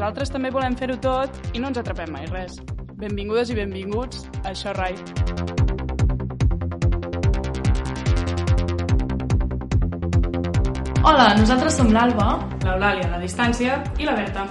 nosaltres també volem fer-ho tot i no ens atrapem mai res. Benvingudes i benvinguts a Això Rai. Hola, nosaltres som l'Alba L'Eulàlia a la distància i la Berta.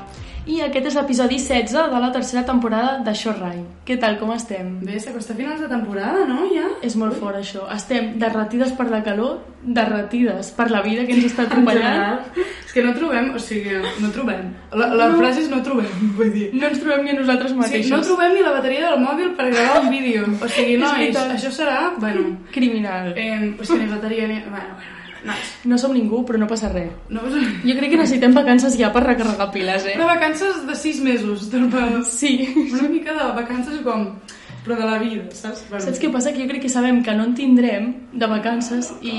I aquest és l'episodi 16 de la tercera temporada de Rai. Què tal, com estem? Bé, s'acosta a finals de temporada, no, ja? És molt fort això. Estem derretides per la calor, derretides per la vida que ens està general, és que no trobem, o sigui, no trobem. La, la frase és no trobem, vull dir. No ens trobem ni a nosaltres Sí, mateixos. no trobem ni la bateria del mòbil per gravar un vídeo. O sigui, És nois, veritat. això serà... Bueno, Criminal. eh, és que ni bateria ni... Bueno, bueno, nois. No som ningú, però no passa res. No passa... Jo crec que necessitem vacances ja per recarregar piles, eh? Però vacances de sis mesos. Del... Sí. Una mica de vacances com... Però de la vida, saps? Bueno, Saps què passa? Que jo crec que sabem que no en tindrem de vacances i...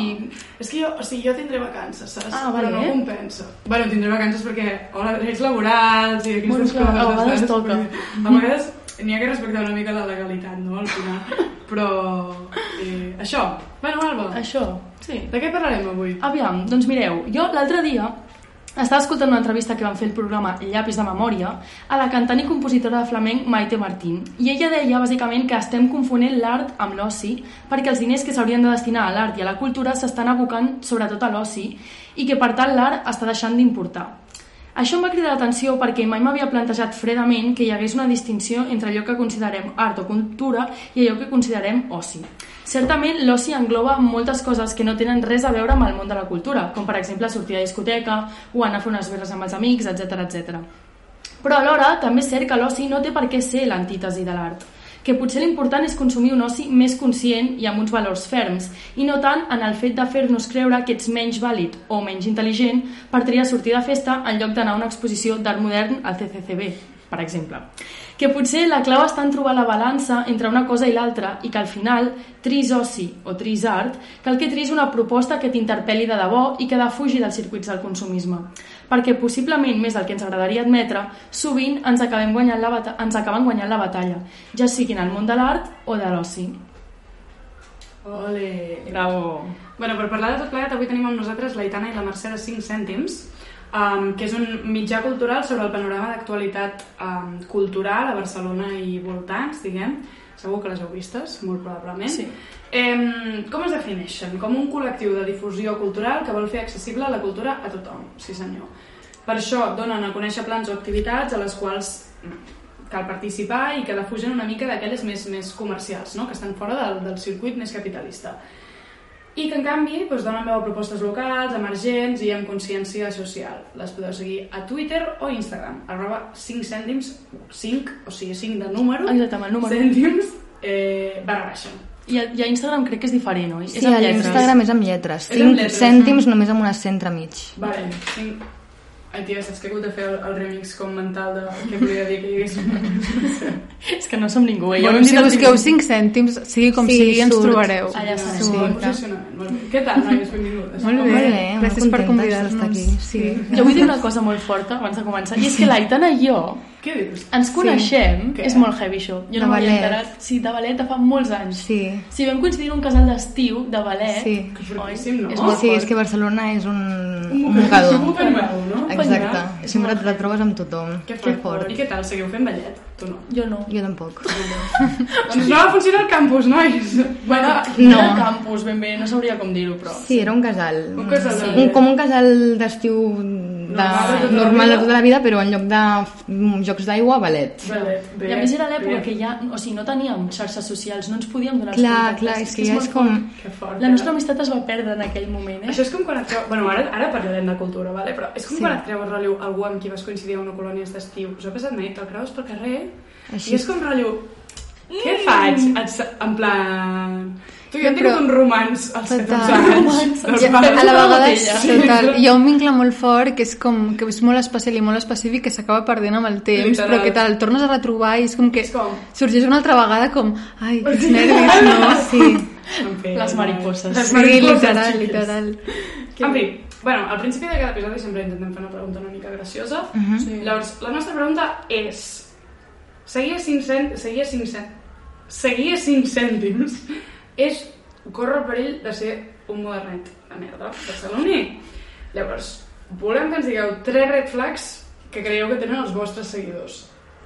És que jo, o sigui, jo tindré vacances, saps? Ah, vale. Però no compensa. Bueno, tindré vacances perquè, hola, drets laborals i aquestes Bueno, clar, coses. a vegades toca. Perquè A vegades n'hi ha que respectar una mica la legalitat, no?, al final. Però, eh, això. Bueno, Alba, Això, sí. de què parlarem avui? Aviam, doncs mireu, jo l'altre dia estava escoltant una entrevista que van fer el programa Llapis de Memòria a la cantant i compositora de flamenc Maite Martín i ella deia bàsicament que estem confonent l'art amb l'oci perquè els diners que s'haurien de destinar a l'art i a la cultura s'estan abocant sobretot a l'oci i que per tant l'art està deixant d'importar. Això em va cridar l'atenció perquè mai m'havia plantejat fredament que hi hagués una distinció entre allò que considerem art o cultura i allò que considerem oci. Certament, l'oci engloba moltes coses que no tenen res a veure amb el món de la cultura, com per exemple sortir a discoteca o anar a fer unes birres amb els amics, etc etc. Però alhora també és cert que l'oci no té per què ser l'antítesi de l'art que potser l'important és consumir un oci més conscient i amb uns valors ferms, i no tant en el fet de fer-nos creure que ets menys vàlid o menys intel·ligent per triar sortir de festa en lloc d'anar a una exposició d'art modern al CCCB, per exemple. Que potser la clau està en trobar la balança entre una cosa i l'altra i que al final tris oci o tris art, cal que tris una proposta que t'interpel·li de debò i que defugi dels circuits del consumisme. Perquè possiblement, més del que ens agradaria admetre, sovint ens, acabem guanyant la ens acaben guanyant la batalla, ja sigui en el món de l'art o de l'oci. Ole! Bravo! Bueno, per parlar de tot plegat, avui tenim amb nosaltres l'Aitana i la Mercè de 5 cèntims, um, que és un mitjà cultural sobre el panorama d'actualitat um, cultural a Barcelona i voltants, diguem. Segur que les heu vistes, molt probablement. Sí. Em, com es defineixen? Com un col·lectiu de difusió cultural que vol fer accessible la cultura a tothom, sí senyor. Per això donen a conèixer plans o activitats a les quals mm, cal participar i que defugen una mica d'aquelles més, més comercials, no? que estan fora del, del circuit més capitalista. I que, en canvi, doncs, donen veu a propostes locals, emergents i amb consciència social. Les podeu seguir a Twitter o Instagram, arroba 5 cèntims, 5, o sigui, 5 de número, Exacte, amb el número. cèntims, eh, barra baixa. I a, i a Instagram crec que és diferent, oi? Sí, és amb a lletres. l'Instagram és amb lletres. És amb 5 lletres, cèntims només amb una centra mig. Vale, cinc... Ai, tia, saps que he hagut de fer el, el remix com mental de què volia dir que hi hagués. És que no som ningú, eh? Bueno, si busqueu principi. 5 cèntims, sigui com Sí, sigui, ens surt. trobareu. Allà estarem. Sí, Sí, molt bé. Què tal, noies? Benvingudes. Molt bé. Molt bé, Gràcies per convidar-nos. aquí. Sí. Jo vull dir una cosa molt forta abans de començar, i és que l'Aitana i jo Què dius? ens coneixem, Què? és molt heavy això, jo De no m'havia enterat, sí, de ballet de fa molts anys. Sí. Si vam coincidir en un casal d'estiu de ballet, Sí. Que fortíssim, no? És molt Sí, fort. és que Barcelona és un, un Un mocador. mocador, no? Exacte. Sempre te la trobes amb tothom. Que Que fort. fort. I què tal? Seguiu fent ballet? Tu no. Jo no. Jo tampoc. doncs no va funcionar el campus, nois. Bueno, No. era campus, ben bé, no sabria com dir-ho, però... Sí, era un casal. Un casal Sí. Un, com un casal d'estiu de, Normal de tota la normal de vida. tota la vida, però en lloc de mm, jocs d'aigua, ballet. Ballet, bé, I a més era l'època que ja, o sigui, no teníem xarxes socials, no ens podíem donar els Clar, contactes. clar, és que ja molt és com... fort. Que fort. La nostra amistat es va perdre en aquell moment, eh? Això és com quan et treu... Bueno, ara, ara parlarem de cultura, vale? però és com Sí. quan et creus rotllo algú amb qui vas coincidir a una colònia d'estiu. Us ha passat mai? Te'l creus pel carrer Així. i és com rotllo... Què faig? En plan... Tu ja No, tinc però- un romans als 14 Total. anys. Romans, Ja, a la vegada, botella. total, hi ha un vincle molt fort que és com que és molt especial i molt específic que s'acaba perdent amb el temps, Literal. però que te'l tornes a retrobar i és com que És com- sorgeix una altra vegada com ai, quins nervis, no? Sí, En fi, Les mariposses. Les sí mariposses, literal, xiques. literal. En fi, bueno, al principi de cada episodi sempre intentem fer una pregunta una mica graciosa. Mhm. Sí. Llavors, la nostra pregunta és... Seguir a 5 cèntims... Seguir a 5 cèntims... Seguir a 5 cèntims és córrer el perill de ser un modernet de merda barceloní. Llavors, volem que ens digueu tres red flags que creieu que tenen els vostres seguidors?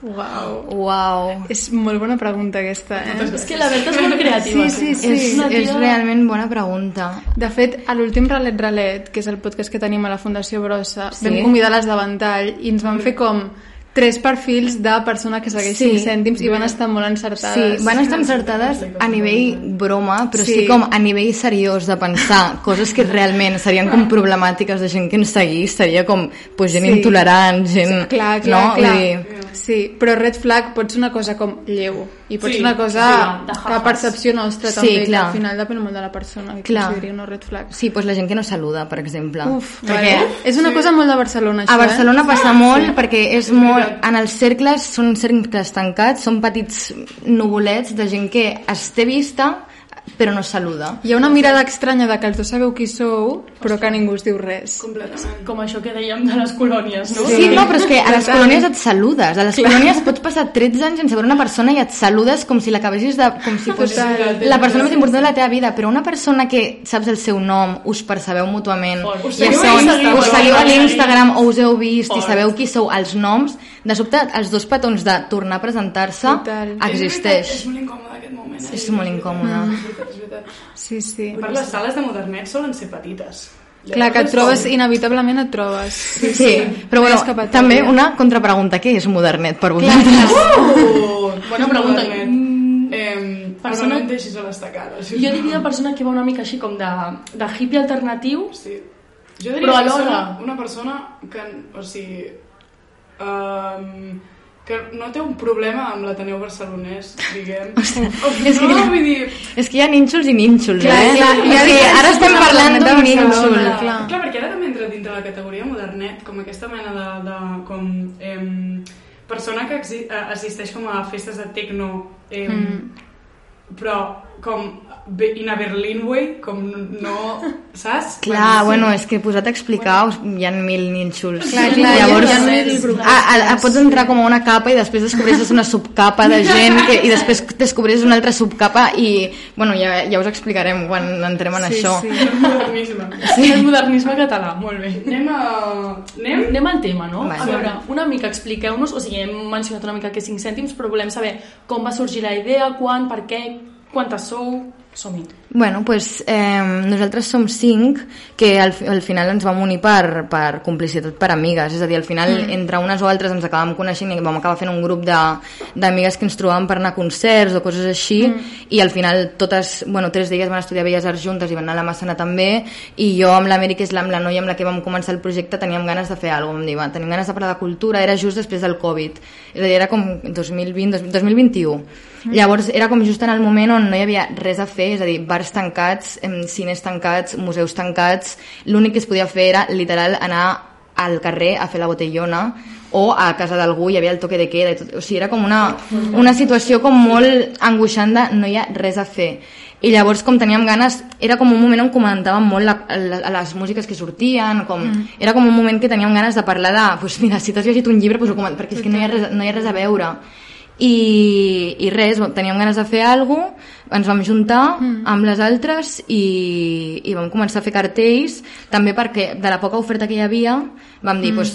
Uau. Uau. És molt bona pregunta aquesta, eh? És que la Berta és molt creativa. Sí, sí, sí. És, una és tia- realment bona pregunta. De fet, a l'últim Ralet Ralet, que és el podcast que tenim a la Fundació Brossa, Sí. vam convidar les de Ventall i ens van fer com tres perfils de persona que segueix Sí. 5 cèntims i van estar molt encertades. Sí, van estar encertades a nivell broma, però sí. Sí. sí com a nivell seriós de pensar coses que realment serien com problemàtiques de gent que ens seguís, seria com pues, gent Sí. intolerant, gent... Clar, clar, no? clar. Dir, Sí, però red flag pot ser una cosa com lleu i pot Sí, ser una cosa sí, de que jajas. a percepció nostra Sí, també, que clar. al final depèn molt de la persona que Clar. consideri una red flag. Sí, doncs la gent que no saluda, per exemple. Uf, perquè vale. És una cosa molt de Barcelona, això, a Barcelona eh? passa molt perquè és molt... En els cercles són cercles tancats, són petits nuvolets de gent que es té vista però no saluda. Hi ha una mirada estranya de que els dos sabeu qui sou, però que ningú us diu res. Completament. Com això que dèiem de les colònies, no? Sí, no, però és que a les colònies et saludes. A les colònies pots passar 13 anys sense veure una persona i et saludes com si l'acabessis de... com si fos Total. la persona més important de la teva vida. Però una persona que saps el seu nom, us percebeu mútuament, Fort. Us ja seguiu a són, Instagram, us seguiu a l'Instagram o us heu vist i Fort. sabeu qui sou, els noms, de sobte els dos petons de tornar a presentar-se Total. És existeix. molt incòmode aquest moment. Eh? És molt incòmode. És veritat, és veritat. Sí, sí. Per les sales de modernet solen ser petites. Clar, que et trobes, inevitablement et trobes. Sí, però No hi ha bueno, escapatòria. també una contrapregunta, què és modernet per vosaltres? Uh, Bona pregunta. Modernet. Mm, Eh, persona- persona... no deixis a l'estacada. Si Jo diria persona que va una mica així com de, de hippie alternatiu, Sí. Jo diria Però que alhora- persona, una persona que, o sigui, um, que no té un problema amb l'Ateneu barcelonès, diguem. és no, que- vull dir... És que hi ha nínxols i nínxols, Clar, eh? clar, és que diferències ara estem parlant la d'un de nínxol. Clar. clar. clar, perquè ara també entra dintre la categoria modernet, com aquesta mena de, de com, em, persona que eh, assisteix com a festes de techno, em, Mm. però com in a Berlin way, com no, saps? Clar, sí. bueno, és que posat a explicar us- hi ha mil nínxols. Clar, clar, Llavors, hi ha mil grups. a, a, pots entrar com a una capa i després descobreixes una subcapa de gent que, i després descobreixes una altra subcapa i, bueno, ja, ja us explicarem quan entrem en Sí, això. sí. Modernisme. sí. el modernisme català, molt bé. Anem a... Anem? Anem al tema, no? Vale. A veure, una mica expliqueu-nos, o sigui, hem mencionat una mica que 5 cèntims, però volem saber com va sorgir la idea, quan, per què, quantes sou... Som-hi. Bueno, pues, eh, nosaltres som cinc que al, al final ens vam unir per, per complicitat per amigues, és a dir, al final mm. entre unes o altres ens acabàvem coneixent i vam acabar fent un grup de- d'amigues que ens trobàvem per anar a concerts o coses així. Mm. i al final totes, bueno, tres d'elles van estudiar Belles Arts juntes i van anar a la Massana també. I jo amb la Mary, que és la, amb la noia amb la que vam començar el projecte, teníem ganes de fer alguna cosa, vam dir, va, tenim ganes de parlar de cultura, era just després del Covid, és a dir, era com 2020, 2021 Llavors era com just en el moment on no hi havia res a fer, és a dir, bars tancats, cines tancats, museus tancats, l'únic que es podia fer era literal anar al carrer a fer la botellona o a casa d'algú hi havia el toque de queda i tot. o sigui, era com una, una situació com molt angoixant de no hi ha res a fer i llavors com teníem ganes era com un moment on comentàvem molt la, la, les músiques que sortien com, mm. era com un moment que teníem ganes de parlar de pues mira, si t'has llegit un llibre pues, ho coment- perquè és que no hi ha res, no hi ha res a veure i, i res, teníem ganes de fer alguna cosa, ens vam juntar mm. amb les altres i, i vam començar a fer cartells també perquè de la poca oferta que hi havia vam dir, mm. pues,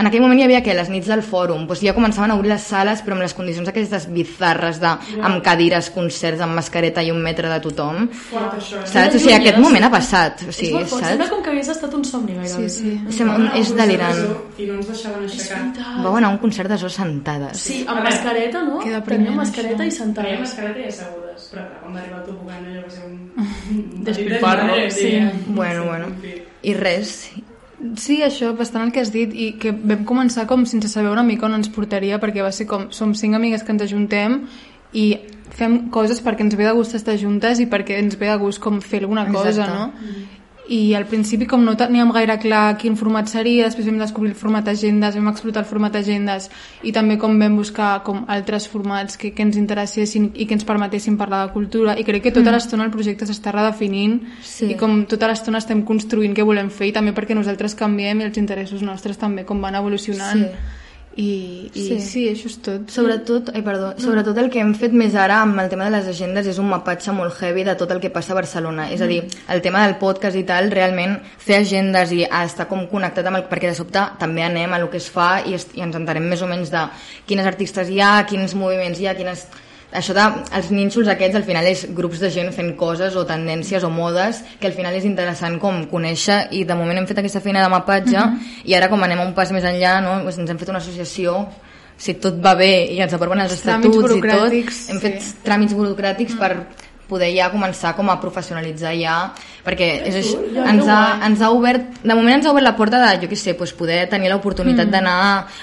en aquell moment hi havia que les nits del fòrum, pues, ja començaven a obrir les sales però amb les condicions aquestes bizarres de, amb cadires, concerts, amb mascareta i un metre de tothom Fort, això, eh? saps? O sigui, aquest moment ha passat o és sigui, molt fort, sembla saps? com que hagués estat un somni gairebé. Sí, sí. Sem- és delirant I no ens deixaven aixecar. vau anar a un concert de zo sentades Sí, amb mascareta, no? Tenia mascareta això. i sentada. Traiem mascareta i assegudes, però clar, quan va arribar el tobogán allò va ser un... Despilfarro, sí. Bueno, bueno. i res Sí, això, bastant el que has dit i que vam començar com sense saber una mica on ens portaria perquè va ser com, som cinc amigues que ens ajuntem i fem coses perquè ens ve de gust estar juntes i perquè ens ve de gust com fer alguna cosa, Exacte. no? I al principi com no teníem gaire clar quin format seria, després vam descobrir el format agendes, vam explotar el format agendes i també com vam buscar com altres formats que, que ens interessessin i que ens permetessin parlar de cultura i crec que tota l'estona el projecte s'està redefinint Sí. i com tota l'estona estem construint què volem fer i també perquè nosaltres canviem i els interessos nostres també com van evolucionant Sí. I, i sí. Sí. això és tot. Sobretot, ai, perdó, sobretot el que hem fet més ara amb el tema de les agendes és un mapatge molt heavy de tot el que passa a Barcelona. És a dir, el tema del podcast i tal, realment fer agendes i estar com connectat amb el... perquè de sobte també anem a lo que es fa i, est- i ens entenem més o menys de quines artistes hi ha, quins moviments hi ha, quines... Això de, els nínxols aquests al final és grups de gent fent coses o tendències o modes que al final és interessant com conèixer i de moment hem fet aquesta feina de mapatge i ara com anem un pas més enllà no? doncs ens hem fet una associació si tot va bé i ens aproven els estatuts i tot, hem sí. fet tràmits burocràtics per poder ja començar com a professionalitzar ja perquè és això, ens, ha, ens ha obert de moment ens ha obert la porta de, jo què sé, doncs poder tenir l'oportunitat d'anar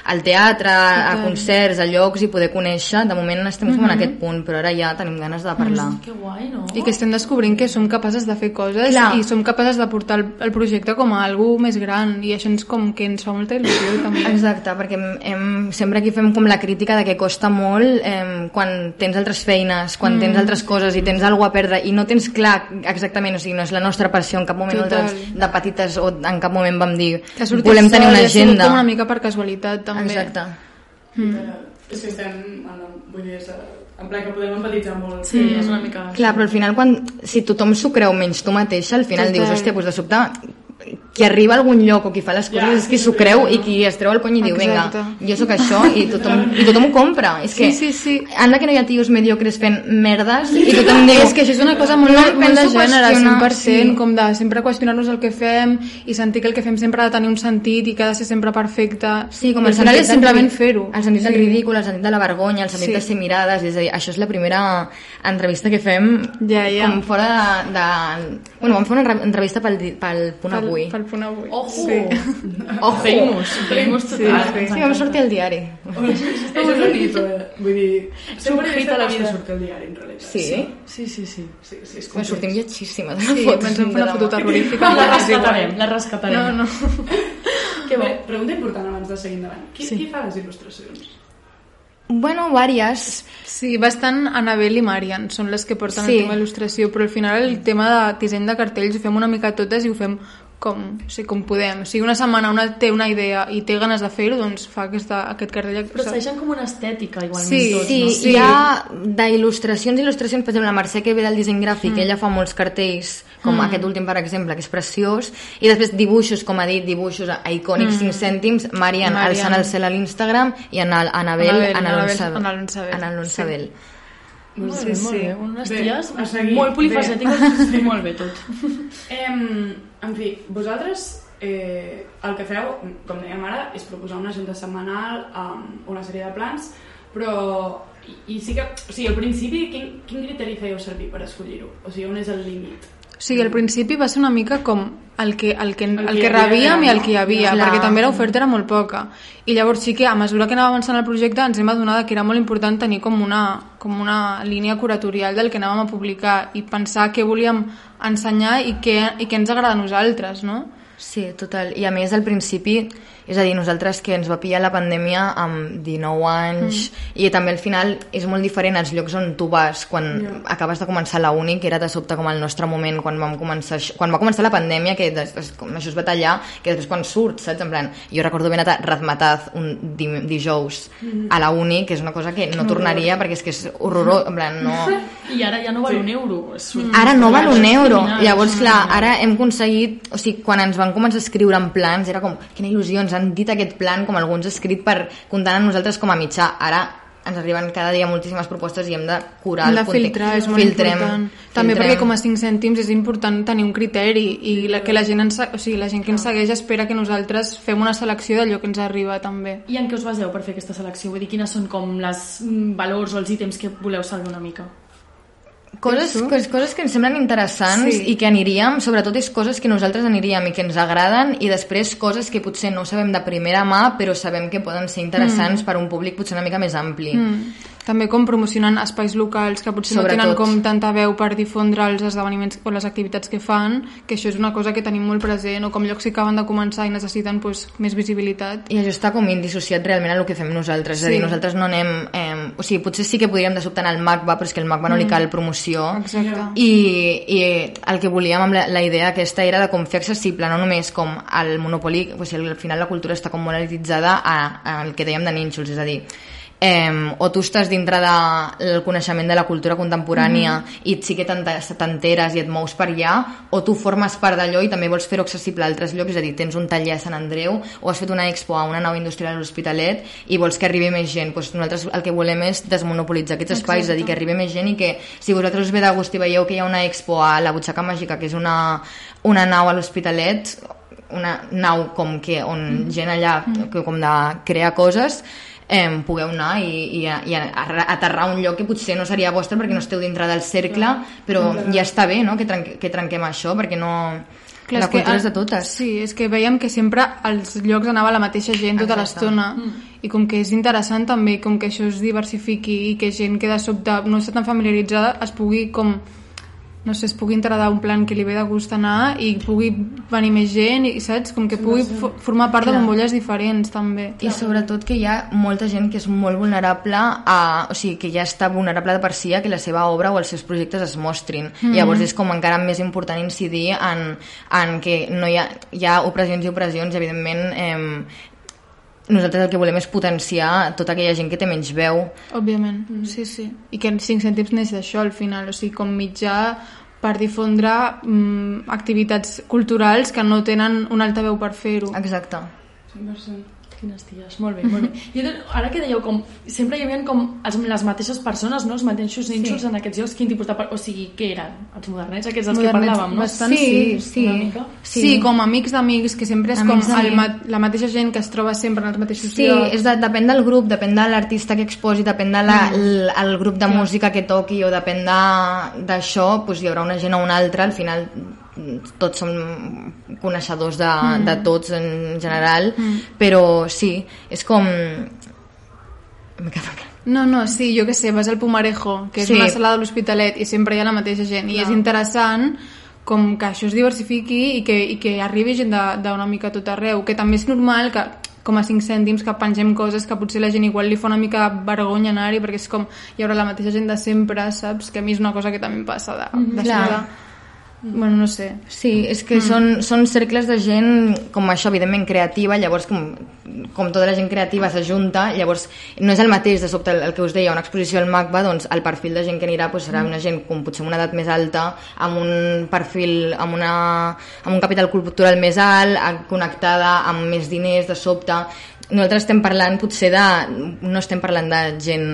al teatre, a concerts, a llocs i poder conèixer, de moment estem com en aquest punt però ara ja tenim ganes de parlar. Que guai, no? I que estem descobrint que som capaces de fer coses Clar. i som capaces de portar el, el projecte com a algú més gran i això ens com que ens fa molta il·lusió també. Exacte, perquè hem, hem, sempre aquí fem com la crítica de que costa molt eh, quan tens altres feines, quan tens altres coses i tens alguna a perdre i no tens clar exactament, o sigui, no és la nostra passió en cap moment Total. nosaltres de petites o en cap moment vam dir volem tenir una agenda. com una mica per casualitat també. Exacte. És que estem, en, vull dir, és, en ple que podem empatitzar molt. Sí, és una mica... Clar, però al final, quan, si tothom s'ho creu menys tu mateixa, al final Total. dius, hòstia, doncs de sobte qui arriba a algun lloc o qui fa les coses Ja, és qui sí, s'ho sí, creu sí. i qui es treu el cony i diu, vinga, jo sóc això i tothom, i tothom ho compra. És que, Sí, sí, sí. anda que no hi ha tios mediocres fent merdes i tothom diu... És que això és una cosa molt, no de, el molt de gènere, qüestionar, 100%, sí. com de sempre qüestionar-nos el que fem i sentir que el que fem sempre ha de tenir un sentit i que ha de ser sempre perfecte. Sí, com I el final sentit és simplement fer-ho. El sentit del ridícul, el sentit de la vergonya, el sentit Sí. de ser mirades, és a dir, això és la primera entrevista que fem Ja, ja. com fora de... de... Bueno, vam fer una re- entrevista pel, pel punt Pel, avui. pel punt avui. Ojo! Sí. Ojo! Famous, famous total. sí. Sí, vam sortir al diari. És un hit, eh? vull dir... Sempre he vist la vida. surt al diari, en realitat. Sí? Sí, sí, sí. Sí, sí, és Bueno, complex. sortim lletgíssimes. Sí, ens vam fer una foto terrorífica. La rescatarem, la rescatarem. No, no. Que bo. Bé, pregunta important abans de seguir endavant. Qui, Sí. qui fa les il·lustracions? Bueno, vàries. Sí, bastant Anabel i Marian són les que porten Sí. el tema il·lustració, però al final el tema de disseny de cartells ho fem una mica totes i ho fem com, o sigui, com podem. Si una setmana una té una idea i té ganes de fer-ho, doncs fa aquesta, aquest cartell. Però segueixen com una estètica, igualment, Sí, tots, Sí, no? sí. hi ha d'il·lustracions, il·lustracions, per exemple, la Mercè que ve del disseny gràfic, ella fa molts cartells, com aquest últim, per exemple, que és preciós, i després dibuixos, com ha dit, dibuixos icònics, 5 cèntims, Marian, Marian. alçant el cel a l'Instagram, i en el, Anabel, Anabel, en Anabel, l'Onsabel. en l'Onsabel. En l'Onsabel. Molt Sí, bé, sí. molt bé. Unes Bé, ties a seguir. molt Bé. polifacètiques i molt bé tot. Em, en fi, vosaltres eh, el que feu, com dèiem ara, és proposar una junta setmanal amb una sèrie de plans, però i, i sí que, o sigui, al principi quin, quin criteri fèieu servir per escollir-ho? O sigui, on és el límit? O sigui, al principi va ser una mica com el que, el que, el que que, hi havia rebíem i el que hi havia, Clar. perquè també l'oferta era molt poca. I llavors sí que a mesura que anava avançant el projecte ens hem adonat que era molt important tenir com una, com una línia curatorial del que anàvem a publicar i pensar què volíem ensenyar i què, i què ens agrada a nosaltres, no? Sí, total. I a més, al principi, és a dir, nosaltres que ens va pillar la pandèmia amb 19 anys mm. i també al final és molt diferent als llocs on tu vas quan yeah. acabes de començar la uni, que era de sobte com el nostre moment quan vam començar quan va començar la pandèmia, que després, com això es va tallar, que després quan surt, saps? En plan, jo recordo ben a Razmataz un di dijous a la uni, que és una cosa que no tornaria perquè és que és horrorós, en plan, no... I ara ja no val un euro. És un... Ara no val un euro. Llavors, clar, ara hem aconseguit... O sigui, quan ens van començar a escriure en plans, era com, quina il·lusió, ens han dit aquest plan, com alguns escrit per comptar amb nosaltres com a mitjà. Ara ens arriben cada dia moltíssimes propostes i hem de curar Hem el de conte- filtrar, és molt Filtrem, important. També filtrem. perquè com a 5 cèntims és important tenir un criteri i la, que la gent, ens, o sigui, la gent que ens segueix espera que nosaltres fem una selecció d'allò que ens arriba també. I en què us baseu per fer aquesta selecció? Vull dir, quines són com les mm, valors o els ítems que voleu saber una mica? Coses, coses, coses que ens semblen interessants Sí. i que aniríem, sobretot és coses que nosaltres aniríem i que ens agraden i després coses que potser no sabem de primera mà però sabem que poden ser interessants mm. per a un públic potser una mica més ampli. Mm. També com promocionant espais locals que potser Sobretot. no tenen com tanta veu per difondre els esdeveniments o les activitats que fan, que això és una cosa que tenim molt present, o com llocs que acaben de començar i necessiten pues, més visibilitat. I això està com indissociat realment a el que fem nosaltres. És a dir, Sí. nosaltres no anem... Eh, o sigui, potser sí que podríem de sobte anar al MACBA, però és que al MACBA no li cal promoció. Exacte. I, i el que volíem amb la, la idea aquesta era de com fer accessible no només com el monopoli, o sigui, al final la cultura està com molt elititzada a, a el que dèiem de nínxols, és a dir, eh, o tu estàs dintre del coneixement de la cultura contemporània mm -hmm. i sí que t'ente- t'enteres i et mous per allà, o tu formes part d'allò i també vols fer-ho accessible a altres llocs, és a dir, tens un taller a Sant Andreu o has fet una expo a una nau industrial a l'Hospitalet i vols que arribi més gent. Doncs nosaltres el que volem és desmonopolitzar aquests espais, és a dir, que arribi més gent i que si vosaltres us ve de gust i veieu que hi ha una expo a la Butxaca Màgica, que és una, una nau a l'Hospitalet, una nau com que on gent allà que, com de crear coses eh, pugueu anar i, i, i a- aterrar a un lloc que potser no seria vostre perquè no esteu dintre del cercle però ja està bé no? que, trenque, que trenquem això perquè no... Clar, la és que, cultura és de totes. Sí, és que veiem que sempre als llocs anava la mateixa gent tota l'estona. I com que és interessant també com que això es diversifiqui i que gent que de sobte no està tan familiaritzada es pugui com no sé, es pugui entrar un plan que li ve de gust anar i pugui venir més gent i saps? Com que pugui fo- formar part de Clar. bombolles diferents també. i sobretot que hi ha molta gent que és molt vulnerable a, o sigui, que ja està vulnerable de per si a que la seva obra o els seus projectes es mostrin. Mm. Llavors és com encara més important incidir en, en que no hi ha, hi ha opressions i opressions i evidentment eh, nosaltres el que volem és potenciar tota aquella gent que té menys veu Òbviament, sí, sí. I que en 5 cèntims neix d'això al final, o sigui, com mitjà per difondre mm, activitats culturals que no tenen un altaveu per fer-ho. exacte 100%. Quines ties, molt bé, molt bé. I ara que dèieu, com, sempre hi havia com els, les mateixes persones, no? els mateixos nínxols en aquests llocs, quin tipus de... per- O sigui, què eren? Els modernets, aquests dels que Modernets, parlàvem, no? bastant sí, sí. Una mica. Sí. sí, com amics d'amics, que sempre és Amics com el, ma la mateixa gent que es troba sempre en els mateixos Sí, llocs. és de, depèn del grup, depèn de l'artista que exposi, depèn del de l- el grup de música que toqui o depèn de- d'això, doncs hi haurà una gent o una altra, al final tots som coneixedors de, mm. de tots en general, mm. però sí, és com... No, no, sí, jo que sé, vas al Pumarejo, que és Sí. una sala de l'Hospitalet, i sempre hi ha la mateixa gent, i és interessant com que això es diversifiqui i que, i que arribi gent d'una mica tot arreu, que també és normal que com a 5 cèntims que pengem coses que potser la gent igual li fa una mica vergonya anar-hi perquè és com hi haurà la mateixa gent de sempre, saps? Que a mi és una cosa que també em passa de, de Clar. sobre... Bueno, no sé. Sí, és que mm. són, són cercles de gent, com això, evidentment, creativa, llavors, com, com tota la gent creativa s'ajunta, llavors no és el mateix, de sobte, el, el que us deia, una exposició al MACBA, doncs el perfil de gent que anirà doncs, serà una gent com potser amb una edat més alta, amb un perfil, amb, una, amb un capital cultural més alt, connectada amb més diners, de sobte, nosaltres estem parlant potser de... no estem parlant de gent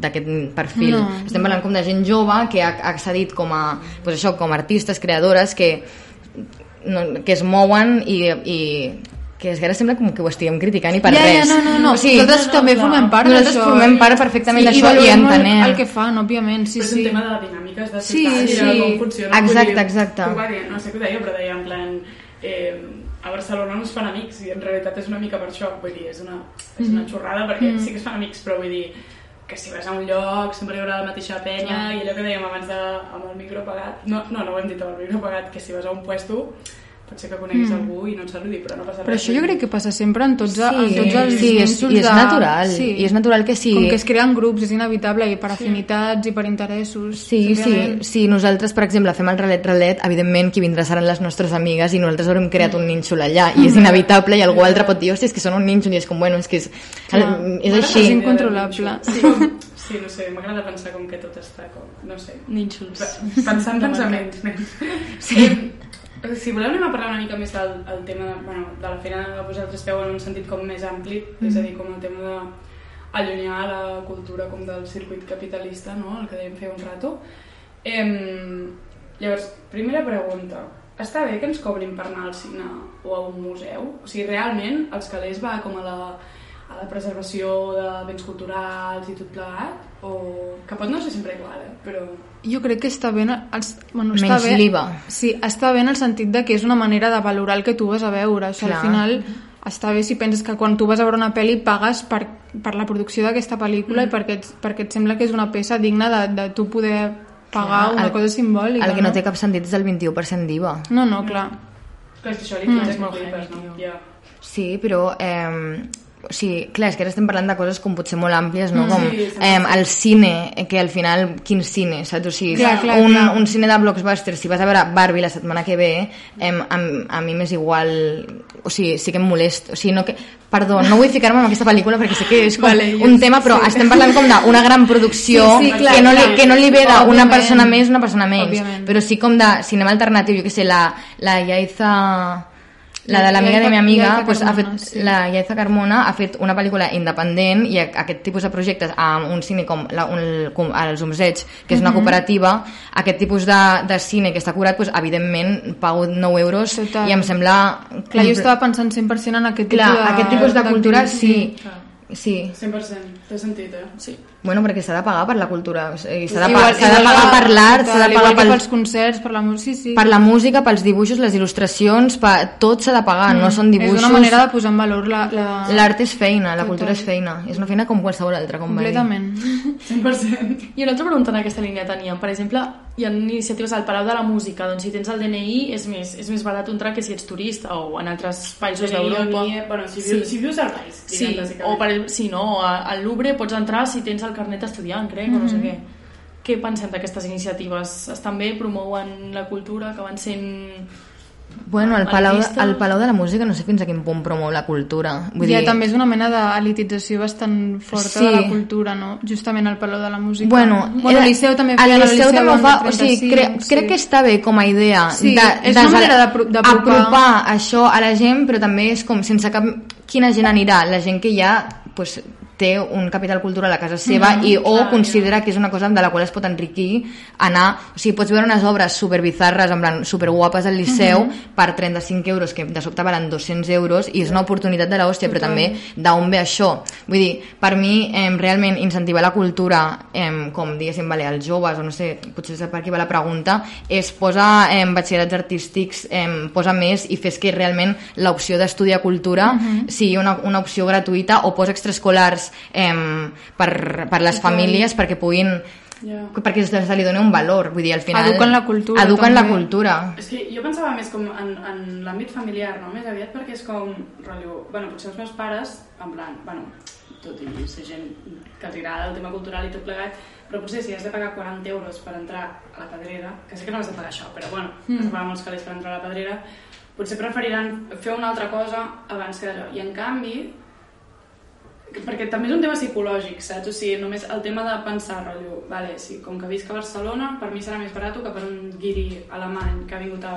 d'aquest perfil, No, estem parlant com de gent jove que ha, accedit com a, doncs això, com a artistes, creadores que, no, que es mouen i, i que és que ara sembla com que ho estiguem criticant i per ja, res. ja, no, no, no. O sigui, nosaltres també formem part nosaltres d'això. formem part perfectament Sí, d'això i molt entenem. el que fan, òbviament, sí, però és sí. un tema de dinàmiques de Sí, ciutat i de sí. com funciona. Exacte, Vull dir, exacte. Va dir, no sé què ho deia, però deia en plan... Eh, a Barcelona no es fan amics i en realitat és una mica per això. Vull dir, és una, és Mm. una xorrada perquè sí que es fan amics, però vull dir que si vas a un lloc sempre hi haurà la mateixa penya i allò que dèiem abans de, amb el micro apagat. No, no, no ho hem dit amb el micro apagat que si vas a un puesto pot ser que coneguis algú i no et saludi però no passa Mm. Però res això jo crec que passa sempre en tots, en Sí, tots els sí, és, i és de- natural, sí. i és natural que sí. Com que es creen grups, és inevitable, i per afinitats i per interessos. Sí, sí, òbviament. sí, nosaltres, per exemple, fem el relet relet, evidentment qui vindrà seran les nostres amigues i nosaltres haurem creat un nínxol allà i és inevitable i algú altre pot dir, hòstia, és que són un nínxol i és com, bueno, és que és, Clar. és així. És incontrolable. Sí, com, sí no sé, m'agrada pensar com que tot està com, no sé, Nínxols. pensant pensaments, nens. Sí. Eh, si voleu anem a parlar una mica més del el tema de, bueno, de la feina que vosaltres feu en un sentit com més ampli, és a dir, com el tema de allunyar la cultura com del circuit capitalista, no? el que dèiem fer un rato. Em, llavors, primera pregunta. Està bé que ens cobrin per anar al cine o a un museu? O sigui, realment els calés va com a la, a la preservació de béns culturals i tot plegat? O... Que pot no ser sempre igual, eh? però... Jo crec que està bé... en Els, bueno, està Menys bé, l'IVA. Sí, està bé en el sentit de que és una manera de valorar el que tu vas a veure. O sigui, Clar. al final està bé si penses que quan tu vas a veure una pel·li pagues per, per la producció d'aquesta pel·lícula Mm. i perquè, ets, perquè et sembla que és una peça digna de, de tu poder pagar Clar, una el- cosa simbòlica. El que no té cap sentit és el 21% d'IVA. No, no, clar. Clar, és que això li Mm, mm, és molt heavy, no? tio. Ja. Sí, però... Eh, o sigui, clar, és que ara estem parlant de coses com potser molt àmplies, no? Com Sí, sí, eh, el cine, que al final, quin cine, saps? O sigui, Clar, clar, un, clar. un cine de blockbuster, si vas a veure Barbie la setmana que ve, eh, a, a mi m'és igual... O sigui, sí que em molesta. O sigui, no que... Perdó, no vull ficar-me en aquesta pel·lícula perquè sé que és com Vale, un tema, però estem parlant com d'una gran producció Sí, sí, clar, que, no li, que no li ve d'una persona més, una persona menys. Òbviament. Però sí com de cinema alternatiu, jo que sé, la, la Yaiza... La de l'amiga de mi amiga, pues, ha fet, sí. la Yaiza Carmona ha fet una pel·lícula independent i a- aquest tipus de projectes amb un cine com, la, un, com els Umsets, que és una cooperativa, aquest tipus de, de cine que està curat, pues, evidentment pago 9 euros Total. i em sembla... Clar, jo estava pensant 100% en aquest Clar, tipus de... aquest tipus de cultura, d'activitat, sí. Sí, 100%, té sentit, eh? Sí. Bueno, perquè s'ha de pagar per la cultura, o sigui, s'ha de, Igual- pa- de pagar que- per l'art, s'ha de pagar pel, pels concerts, per la música, sí, sí. per la música, pels dibuixos, les il·lustracions, per, tot s'ha de pagar, no són dibuixos... Mm. És una manera de posar en valor la... la... L'art és feina, la cultura és feina. És una feina com qualsevol altra, com va dir. Completament. 100%. I una altra pregunta en aquesta línia teníem. Per exemple, hi ha iniciatives al Palau de la Música, doncs si tens el DNI és més, és més barat entrar que si ets turista o en altres països d'Europa. Bueno, si, Sí. si vius al país, Sí, diguem, o per, sí, no, al Louvre pots entrar si tens el carnet estudiant, crec, o no sé què. Què pensem d'aquestes iniciatives? Estan bé? Promouen la cultura? Que van sent... Bueno, el Palau, de, Artistes. el Palau de la Música no sé fins a quin punt promou la cultura. Vull ja dir, també és una mena d'elitització bastant forta Sí. de la cultura, no? Justament al Palau de la Música. Bueno, bueno el Liceu també el feia Liceu també fa, o sigui, 35, cre, sí. crec que està bé com a idea Sí, de, és una manera d'apropar. apropar això a la gent, però també és com sense cap... Quina gent anirà? La gent que ja pues, té un capital cultural a casa seva Mhm, i o considera que és una cosa de la qual es pot enriquir anar... O sigui, pots veure unes obres superbizarres, en plan, superguapes al Liceu Mhm. per 35 euros, que de sobte valen 200 euros, i és una oportunitat de l'hòstia, però també d'on ve això. Vull dir, per mi, eh, realment, incentivar la cultura, eh, com diguéssim, vale, els joves, o no sé, potser és per aquí va la pregunta, és posar eh, batxillerats artístics, eh, posa més i fes que realment l'opció d'estudiar cultura sigui una, una opció gratuïta o posa extraescolars eh, per, per les famílies perquè puguin Ja. perquè se li doni un valor, vull dir, al final... Eduquen la cultura, Eduquen la cultura. És que jo pensava més com en, en l'àmbit familiar, no? Més aviat perquè és com, rotllo, bueno, potser els meus pares, en plan, bueno, tot i ser gent que els agrada el tema cultural i tot plegat, però potser si has de pagar 40 euros per entrar a la pedrera, que sé que no has de pagar això, però bueno, mm. has de pagar molts calés per entrar a la pedrera, potser preferiran fer una altra cosa abans que allò. I en canvi, perquè també és un tema psicològic, saps? O sigui, només el tema de pensar, rotllo, vale, sí, com que visc a Barcelona, per mi serà més barat que per un guiri alemany que ha vingut a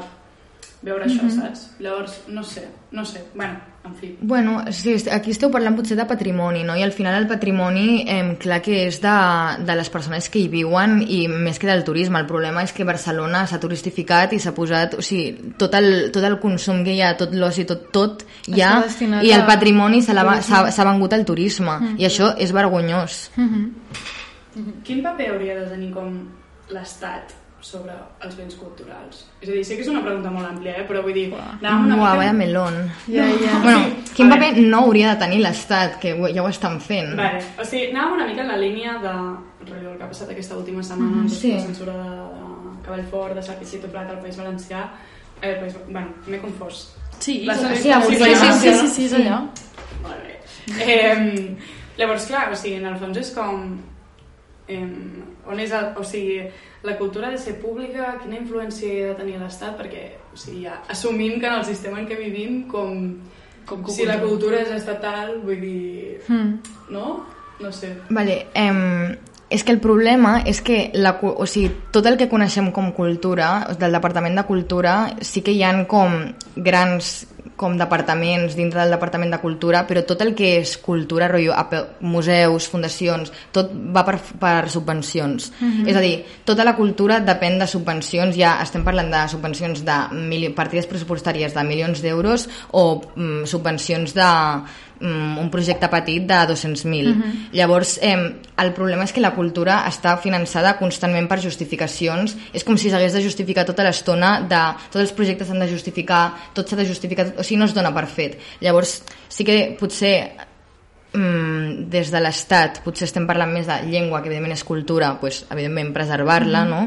veure això, saps? Llavors, no sé, no sé, bueno, en fi. Bueno, sí, aquí esteu parlant potser de patrimoni, no? I al final el patrimoni, eh, clar que és de, de les persones que hi viuen i més que del turisme. El problema és que Barcelona s'ha turistificat i s'ha posat... O sigui, tot el, tot el consum que hi ha, tot l'oci, tot, tot, ja... Està destinat I el patrimoni se l'ha va- s'ha s'ha vengut al turisme. I això és vergonyós. Quin paper hauria de tenir com l'Estat sobre els béns culturals? És a dir, sé que és una pregunta molt àmplia, eh? però vull dir... anàvem una Uau, mica- vaya melón. Ja, ja. Bueno, quin paper no hauria de tenir l'Estat, que ja ho estan fent. Vale, o sigui, anàvem una mica en la línia de el que ha passat aquesta última setmana, mm, sí. la censura de, de Cavallfort, de Sarkisito Prat al País Valencià, eh, el País, bueno, m'he confós. Sí, La sí, sí, sí, sí, sí, sí, sí, sí, és allà. Molt bé. Eh, llavors, clar, o sigui, en el fons és com... Eh, on és el, o sigui, la cultura ha de ser pública, quina influència ha de tenir l'Estat, perquè o sigui, ja assumim que en el sistema en què vivim, com, Com si la cultura és estatal, vull dir... Mm. No? No sé. Vale, em, és que el problema és que la, o sigui, tot el que coneixem com cultura, del Departament de Cultura, sí que hi han com grans com departaments dintre del Departament de Cultura, però tot el que és cultura, rotllo, museus, fundacions, tot va per, per subvencions. És a dir, tota la cultura depèn de subvencions, ja estem parlant de subvencions de mili partides pressupostàries de milions d'euros o mm, subvencions de un projecte petit de 200.000. Llavors, eh, el problema és que la cultura està finançada constantment per justificacions. És com si s'hagués de justificar tota l'estona de tots els projectes s'han de justificar, tot s'ha de justificar, o sigui, no es dona per fet. Llavors, sí que potser mm, des de l'Estat potser estem parlant més de llengua, que evidentment és cultura, pues, evidentment preservar-la, no?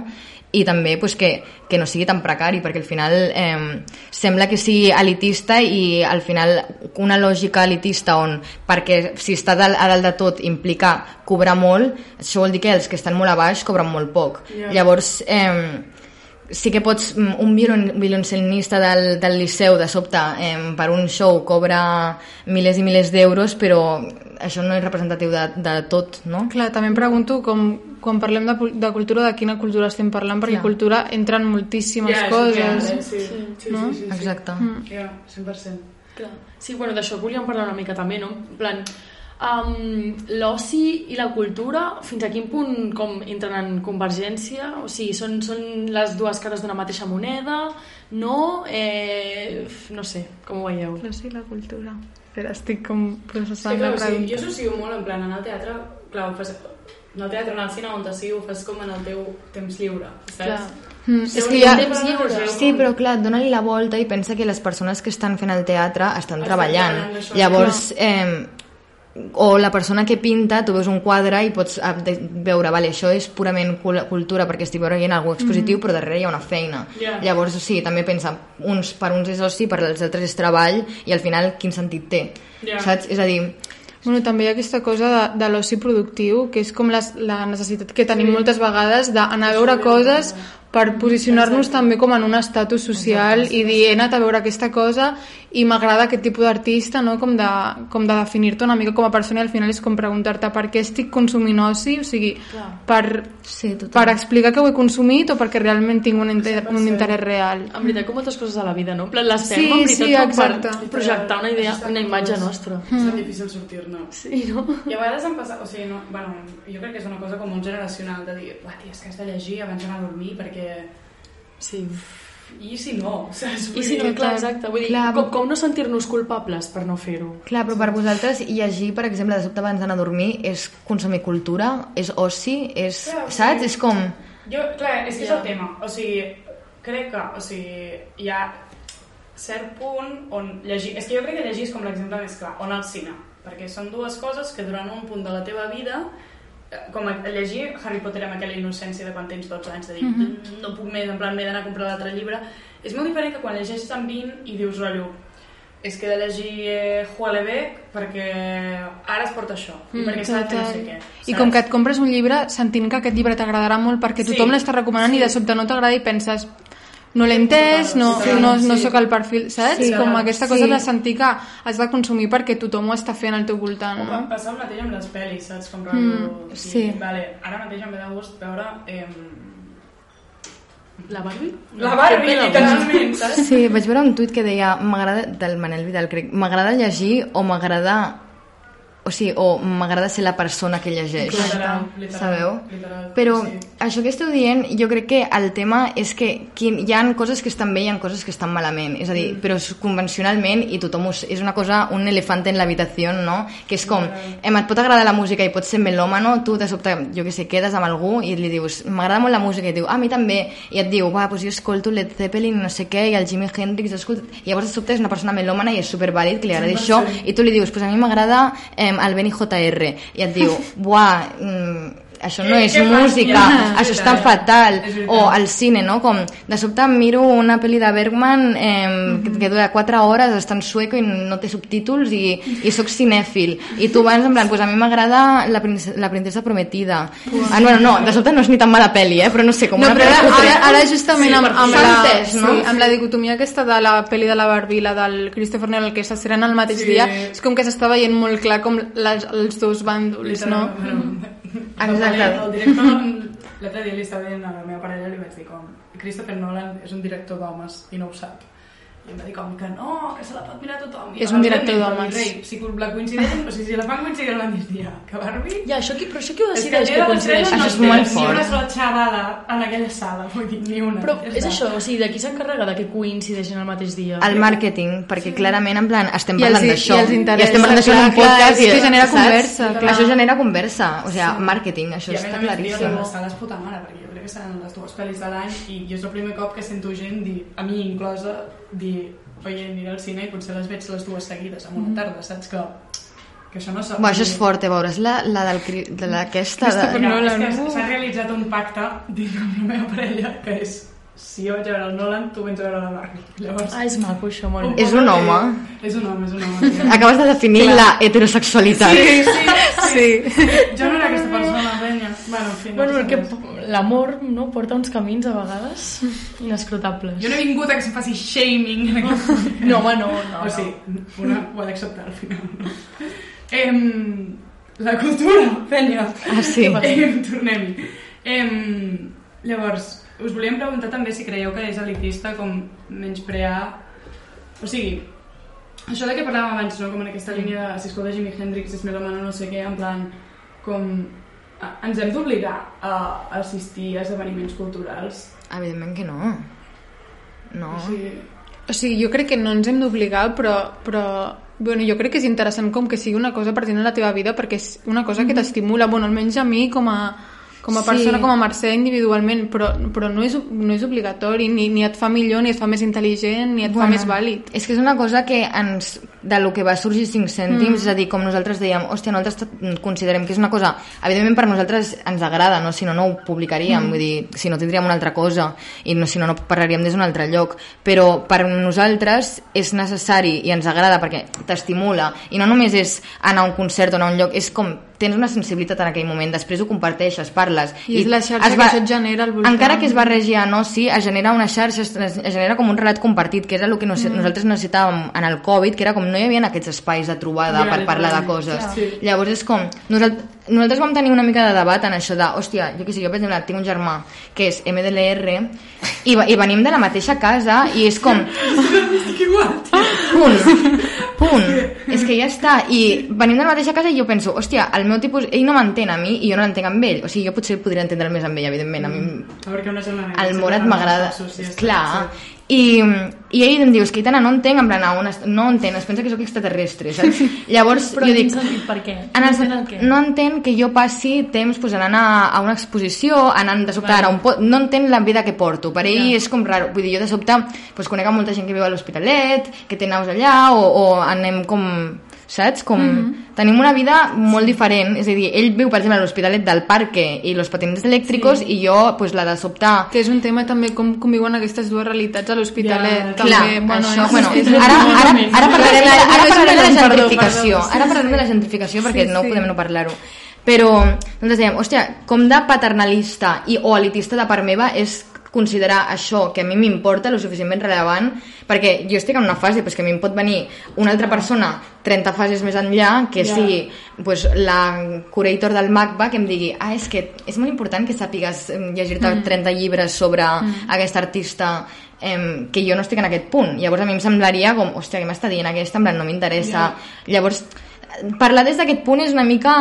I també pues, que, que no sigui tan precari perquè al final eh, sembla que sigui elitista i al final una lògica elitista on perquè si està dalt, a dalt de tot implica cobrar molt, això vol dir que els que estan molt a baix cobren molt poc. Ja. Llavors, eh, sí que pots, un violon, violoncelista del, del liceu de sobte eh, per un show cobra milers i milers d'euros però això no és representatiu de, de tot, no? Clar, també em pregunto com, quan parlem de, de cultura, de quina cultura estem parlant, perquè Clar. cultura entren moltíssimes Ja, és coses. clar, eh? sí, sí, sí, No? sí, sí, sí. Exacte. Ja, 100%. Clar. Sí, bueno, d'això volíem parlar una mica també, no? En plan, um, l'oci i la cultura, fins a quin punt com entren en convergència? O sigui, són, són les dues cares d'una mateixa moneda? No? Eh, no sé, com ho veieu? Però sí, la cultura. Espera, estic com Sí, processant clar, la pregunta. jo associo molt, en plan, anar al teatre, clar, fas, en el teatre, anar al cine, on sigui, ho fas com en el teu temps lliure, saps? Clar. Mm, és que ha... temps lliure. Sí, però clar, dona-li la volta i pensa que les persones que estan fent el teatre estan Estan treballant. treballant d'això, Llavors, eh, o la persona que pinta, tu veus un quadre i pots ah, veure, vale, això és purament cul- cultura perquè estic veient alguna expositiu, però darrere hi ha una feina. Ja. Llavors, sí, també pensa, uns, per uns és oci, per als altres és treball, i al final quin sentit té? Ja. Saps? És a dir, Bueno, també hi ha aquesta cosa de, de l'oci productiu, que és com les, la necessitat que tenim moltes vegades d'anar a veure coses per posicionar-nos també com en un estatus social i dir, he anat a veure aquesta cosa i m'agrada aquest tipus d'artista, no? com de, com de definir-te una mica com a persona i al final és com preguntar-te per què estic consumint oci, o sigui, Clar. per, sí, total. per explicar que ho he consumit o perquè realment tinc un, inter, un interès real. En veritat, com moltes coses a la vida, no? En plan, les fem, Sí, en veritat, sí, com exacte. per projectar una idea, una imatge nostra. És tan difícil sortir-ne. Sí, no? I a vegades em passa, o sigui, no, bueno, jo crec que és una cosa com molt generacional, de dir, tia, és que has de llegir abans d'anar a dormir, perquè... Sí. I si no? Saps? I si no, clar, exacte. Vull dir, Clar, com, com no sentir-nos culpables per no fer-ho? Clar, però per vosaltres llegir, per exemple, de sobte abans d'anar a dormir és consumir cultura, és oci, és... Clar, saps? És com... Jo, clar, és que és Ja. el tema. O sigui, crec que, o sigui, hi ha cert punt on llegir... És que jo crec que llegir és com l'exemple més clar, on al cine. Perquè són dues coses que durant un punt de la teva vida com a llegir Harry Potter amb aquella innocència de quan tens 12 anys de dir Mhm. no puc més, en plan m'he d'anar a comprar l'altre llibre és molt diferent que quan llegeixes amb 20 i dius rotllo és que he de llegir eh, Huelebec perquè ara es porta això Mm, perquè s'ha de fer no sé què I com que et compres un llibre sentint que aquest llibre t'agradarà molt perquè Sí. tothom l'està recomanant Sí. i de sobte no t'agrada i penses no l'he entès, no, Sí, no, no sóc el perfil, saps? Sí, com aquesta cosa Sí. de sentir que has de consumir perquè tothom ho està fent al teu voltant, O no? pa- passa el mateix amb les pel·lis, saps? Com. Mm, sí. Vale, ara mateix em ve de gust veure... Eh, La Barbie? la Barbie, literalment, saps? Sí, vaig veure un tuit que deia m'agrada, del Manel Vidal, crec, m'agrada llegir o m'agrada o sigui, o m'agrada ser la persona que llegeix. Literal, literal, Sabeu? literal, Però sí. això que esteu dient, jo crec que el tema és que quin, hi ha coses que estan bé i hi ha coses que estan malament. És a dir, però és convencionalment, i tothom ho, s- és una cosa, un elefant en l'habitació, no? Que és com, em, et pot agradar la música i pots ser melòmano, tu de sobte, jo que sé, quedes amb algú i li dius, m'agrada molt la música, i et diu, ah, a mi també, i et diu, va, doncs jo escolto Led Zeppelin, no sé què, i el Jimi Hendrix, escolto... I llavors de sobte és una persona melòmana i és supervàlid que li agradi això, i tu li dius, pues a mi m'agrada eh, el Benny JR, i et diu, buah, mm, això no és música, això està fatal. O al cine, no? Com de sobte miro una pel·li de Bergman eh, que, que dura 4 hores, està en sueco i no té subtítols i, i sóc cinèfil. I tu vas en plan, pues a mi m'agrada la, princesa, la princesa prometida. Ah, bueno, no, de sobte no és ni tan mala pel·li, eh? però no sé, com No, una però ara, ara, ara justament Sí, amb, amb, la, entès, no? sí, amb la dicotomia aquesta de la pel·li de la Barbie la del Christopher Nolan que s'estrenen al mateix Sí. dia, és com que s'està veient molt clar com les, els dos bàndols, no? Exacte. El director, l'altre dia li estava dient a la meva parella, li vaig dir com Christopher Nolan és un director d'homes i no ho sap. I em va dir com que no, que se la pot mirar tothom. I És un director d'homes. si la coincideixen, o sigui, si la fan coincidir el mateix dia que Barbie, Ja, això qui, però això qui ho és que decideix que l'estrena coincideixi? no Això és molt ni fort. una sola xavala en aquella sala, vull dir, ni una. Però Ja és està. això, o sigui, de qui s'encarrega de que coincideixin el mateix dia? el màrqueting, perquè clarament en plan estem I parlant i- d'això i els interessa, estem parlant d'això en un podcast és que i, genera saps? conversa, clar. això genera conversa o sigui, màrqueting, això I a més està a més, claríssim les sales puta mare, perquè jo crec que seran les dues pel·lis de l'any i jo és el primer cop que sento gent dir, a mi inclosa, dir oye, aniré al cine i potser les veig les dues seguides en una tarda, saps que, que això no s'ha... Buah, això és fort, eh, veuràs la, la del, cri- de d'aquesta... Christopher De... No, és que s'ha realitzat un pacte dins amb la meva parella que és si jo vaig a veure el Nolan, tu vens a veure la Barbie. Llavors, Ah, és maco, això, molt un bé. És un de- home. És un home, és un home. Sí. Acabes de definir la heterosexualitat. Sí, sí, Sí. Jo no era aquesta persona, penya. Bueno, en fi, no Bueno, que. L'amor no, porta uns camins a vegades inescrutables. Jo no he vingut a que se'm faci shaming en aquest. No, home, no, no. o sigui, una ho ha d'acceptar al final. No? Em, la cultura, penya. Ah, sí. Em, Tornem-hi. Em, llavors, us volíem preguntar també si creieu que és elitista com menysprear... O sigui, això de què parlàvem abans, no? com en aquesta línia de si escolta Jimi Hendrix és melòmano no sé què, en plan, com... Ens hem d'obligar a assistir a esdeveniments culturals. Evidentment que no. No. O sigui, O sigui, jo crec que no ens hem d'obligar, però, però bueno, jo crec que és interessant com que sigui una cosa pertinent a la teva vida perquè és una cosa que t'estimula, bueno, almenys a mi com a, com a Sí. persona, com a Mercè individualment, però, però no, és, no és obligatori, ni, ni et fa millor, ni et fa més intel·ligent, ni et fa més vàlid. És que és una cosa que ens, de lo que va sorgir 5 cèntims, Mm. és a dir, com nosaltres dèiem, hòstia, nosaltres considerem que és una cosa, evidentment per nosaltres ens agrada, no? si no, no ho publicaríem, Mm. vull dir, si no tindríem una altra cosa, i no, si no, no parlaríem des d'un altre lloc, però per nosaltres és necessari i ens agrada perquè t'estimula, i no només és anar a un concert o anar a un lloc, és com tens una sensibilitat en aquell moment, després ho comparteixes, parles... I és la xarxa es que això et genera al voltant. Encara que es barregi a no, sí, es genera una xarxa, es, es genera com un relat compartit, que era el que nos, Mm. nosaltres necessitàvem en el Covid, que era com no hi havia aquests espais de trobada Ja, per parlar de coses. clar. Sí. Llavors és com... Nosaltres, nosaltres vam tenir una mica de debat en això de, hòstia, jo què sé, jo per exemple tinc un germà que és MDLR i, i venim de la mateixa casa i és com... Punt, punt. És que ja està. I venim de la mateixa casa i jo penso, hòstia, el meu tipus, ell no m'entén a mi i jo no l'entenc amb ell. O sigui, jo potser podria entendre més amb ell, evidentment. A mi A que una generació... el Morat m'agrada. Sí, sí, Clar. I, I ell em diu, és que Itana, no entenc, en plan, est- no entén, es pensa que sóc extraterrestre, saps? Llavors, Però jo dic, sentit, per què? en el, No el no entén que jo passi temps pues, anant a, a una exposició, anant de sobte Vale. ara a un po... no entén la vida que porto, per ell Ja. és com raro, vull dir, jo de sobte pues, conec a molta gent que viu a l'Hospitalet, que té naus allà, o, o anem com, saps? Com, Mhm. tenim una vida molt diferent, és a dir, ell viu per exemple a l'Hospitalet del Parque i los patines elèctricos i jo pues, la de sobte Que és un tema també com conviuen aquestes dues realitats a l'Hospitalet. Ja, també, Clar, bueno, això, és, bueno, és, ara, ara, ara parlarem, de, Clar, ara és parlarem de la gentrificació, perdó. ara parlarem de la gentrificació perquè Sí, no sí. podem no parlar-ho. Però nosaltres dèiem, hòstia, com de paternalista i, o elitista de part meva és considerar això que a mi m'importa lo suficientment rellevant perquè jo estic en una fase pues, que a mi em pot venir una altra persona 30 fases més enllà que Ja. sigui pues, la curator del MACBA que em digui ah, és que és molt important que sàpigues em, llegir-te 30 llibres sobre aquest artista em, que jo no estic en aquest punt. Llavors a mi em semblaria com, hòstia, què m'està dient aquesta? En plan, no m'interessa. Llavors, parlar des d'aquest punt és una mica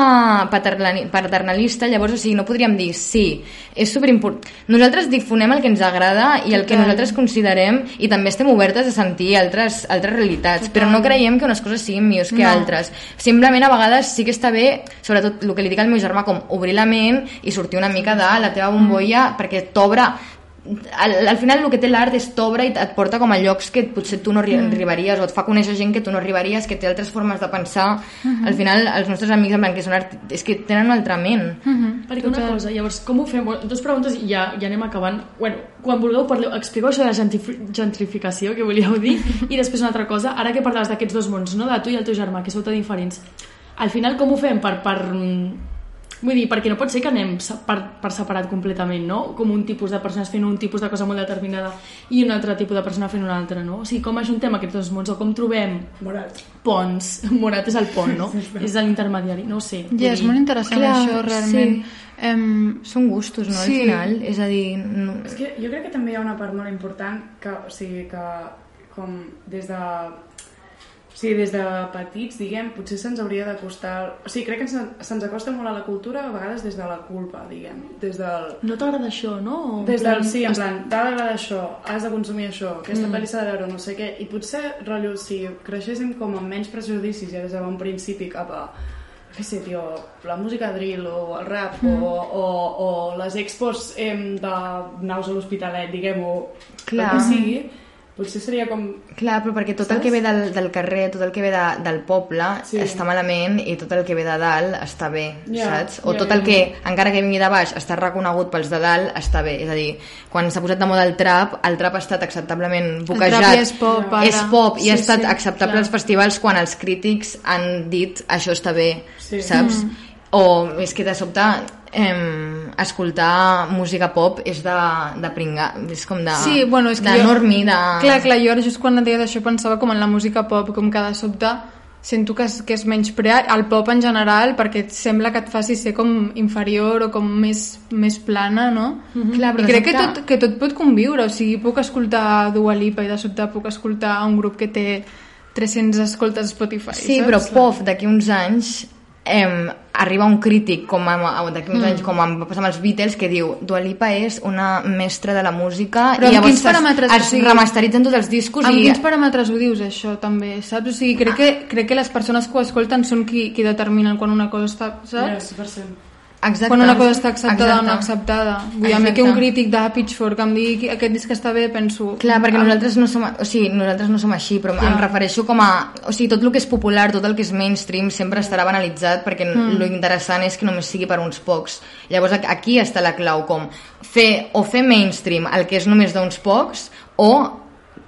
paternali- paternalista, llavors, o sigui, no podríem dir sí, és superimportant. Nosaltres difonem el que ens agrada i el que nosaltres considerem i també estem obertes a sentir altres, altres realitats, però no creiem que unes coses siguin millors que No. altres. Simplement a vegades sí que està bé, sobretot el que li dic al meu germà, com obrir la ment i sortir una mica de la teva bombolla perquè t'obre al, al final el que té l'art és t'obre i et porta com a llocs que potser tu no arri arribaries o et fa conèixer gent que tu no arribaries, que té altres formes de pensar. Al final els nostres amics en que són art... és que tenen una altra ment. Perquè una cosa, llavors, com ho fem? Dos preguntes i ja, ja anem acabant. Bueno, quan vulgueu, parleu, expliqueu això de la gentrifi gentrificació, que volíeu dir, i després una altra cosa, ara que parlaves d'aquests dos mons, no? de tu i el teu germà, que sou tan diferents, al final com ho fem per... per mm, Vull dir, perquè no pot ser que anem per, per separat completament, no? Com un tipus de persones fent un tipus de cosa molt determinada i un altre tipus de persona fent una altra, no? O sigui, com ajuntem aquests dos mons o com trobem Morat. ponts? Morat és el pont, no? és l'intermediari, no ho sé. Ja, és dir- molt interessant Clar, això, realment. sí. Em, Són gustos, no? Sí. Al final, és a dir... No... És que jo crec que també hi ha una part molt important que, o sigui, que com des de... Sigui, des de petits, diguem, potser se'ns hauria d'acostar... O sigui, crec que se'ns se'ns acosta molt a la cultura a vegades des de la culpa, diguem. Des del... No t'agrada això, no? O Des del sí, en plan, t'ha d'agradar això, has de consumir això, aquesta mm. pel·li s'ha de veure, no sé què, i potser, rotllo, si creixéssim com amb menys prejudicis ja des de bon principi cap a què sé, tio, la música drill o el rap mm. o, o, o les expos em, de naus a l'Hospitalet, diguem, o Clar. el que sigui, Potser seria com... Clar, però perquè tot el que ve del, del carrer, tot el que ve de, del poble Sí. està malament i tot el que ve de dalt està bé, Ja, saps? O ja, tot ja, el que, encara que vingui de baix, està reconegut pels de dalt, està bé. És a dir, quan s'ha posat de moda el trap, el trap ha estat acceptablement boquejat. trap ja és pop, ara. És pop i Sí, ha estat sí, acceptable clar. als festivals quan els crítics han dit això està bé, Sí. saps? O és que de sobte em, escoltar música pop és de, de pringar, és com de, Sí, bueno, és que de jo- normie, de... Clar, clar, jo ara just quan et deies això pensava com en la música pop, com que de sobte sento que és, que és menysprea el pop en general perquè et sembla que et faci ser com inferior o com més, més plana, no? Clar, però I crec que tot, que tot pot conviure, o sigui, puc escoltar Dua Lipa i de sobte puc escoltar un grup que té 300 escoltes a Spotify, Sí, saps? però POF d'aquí uns anys em, arriba un crític com a, a- d'aquí uns anys com em va passar amb els Beatles que diu Dua Lipa és una mestra de la música Però i amb llavors quins paràmetres? es, O sigui, remasteritzen tots els discos Amb i quins paràmetres ho dius, això, també, saps? O sigui, crec que, crec que les persones que ho escolten són qui, qui determinen quan una cosa està, saps? Ja, 100%. Exacte. quan una cosa està acceptada o Exacte. no acceptada. Vull dir, a mi que un crític de Pitchfork em digui que aquest disc està bé, penso... Clar, perquè ah, nosaltres no som, o sigui, nosaltres no som així, però em refereixo com a... O sigui, tot el que és popular, tot el que és mainstream sempre estarà banalitzat perquè mm. lo interessant és que només sigui per uns pocs. Llavors aquí està la clau, com fer o fer mainstream el que és només d'uns pocs o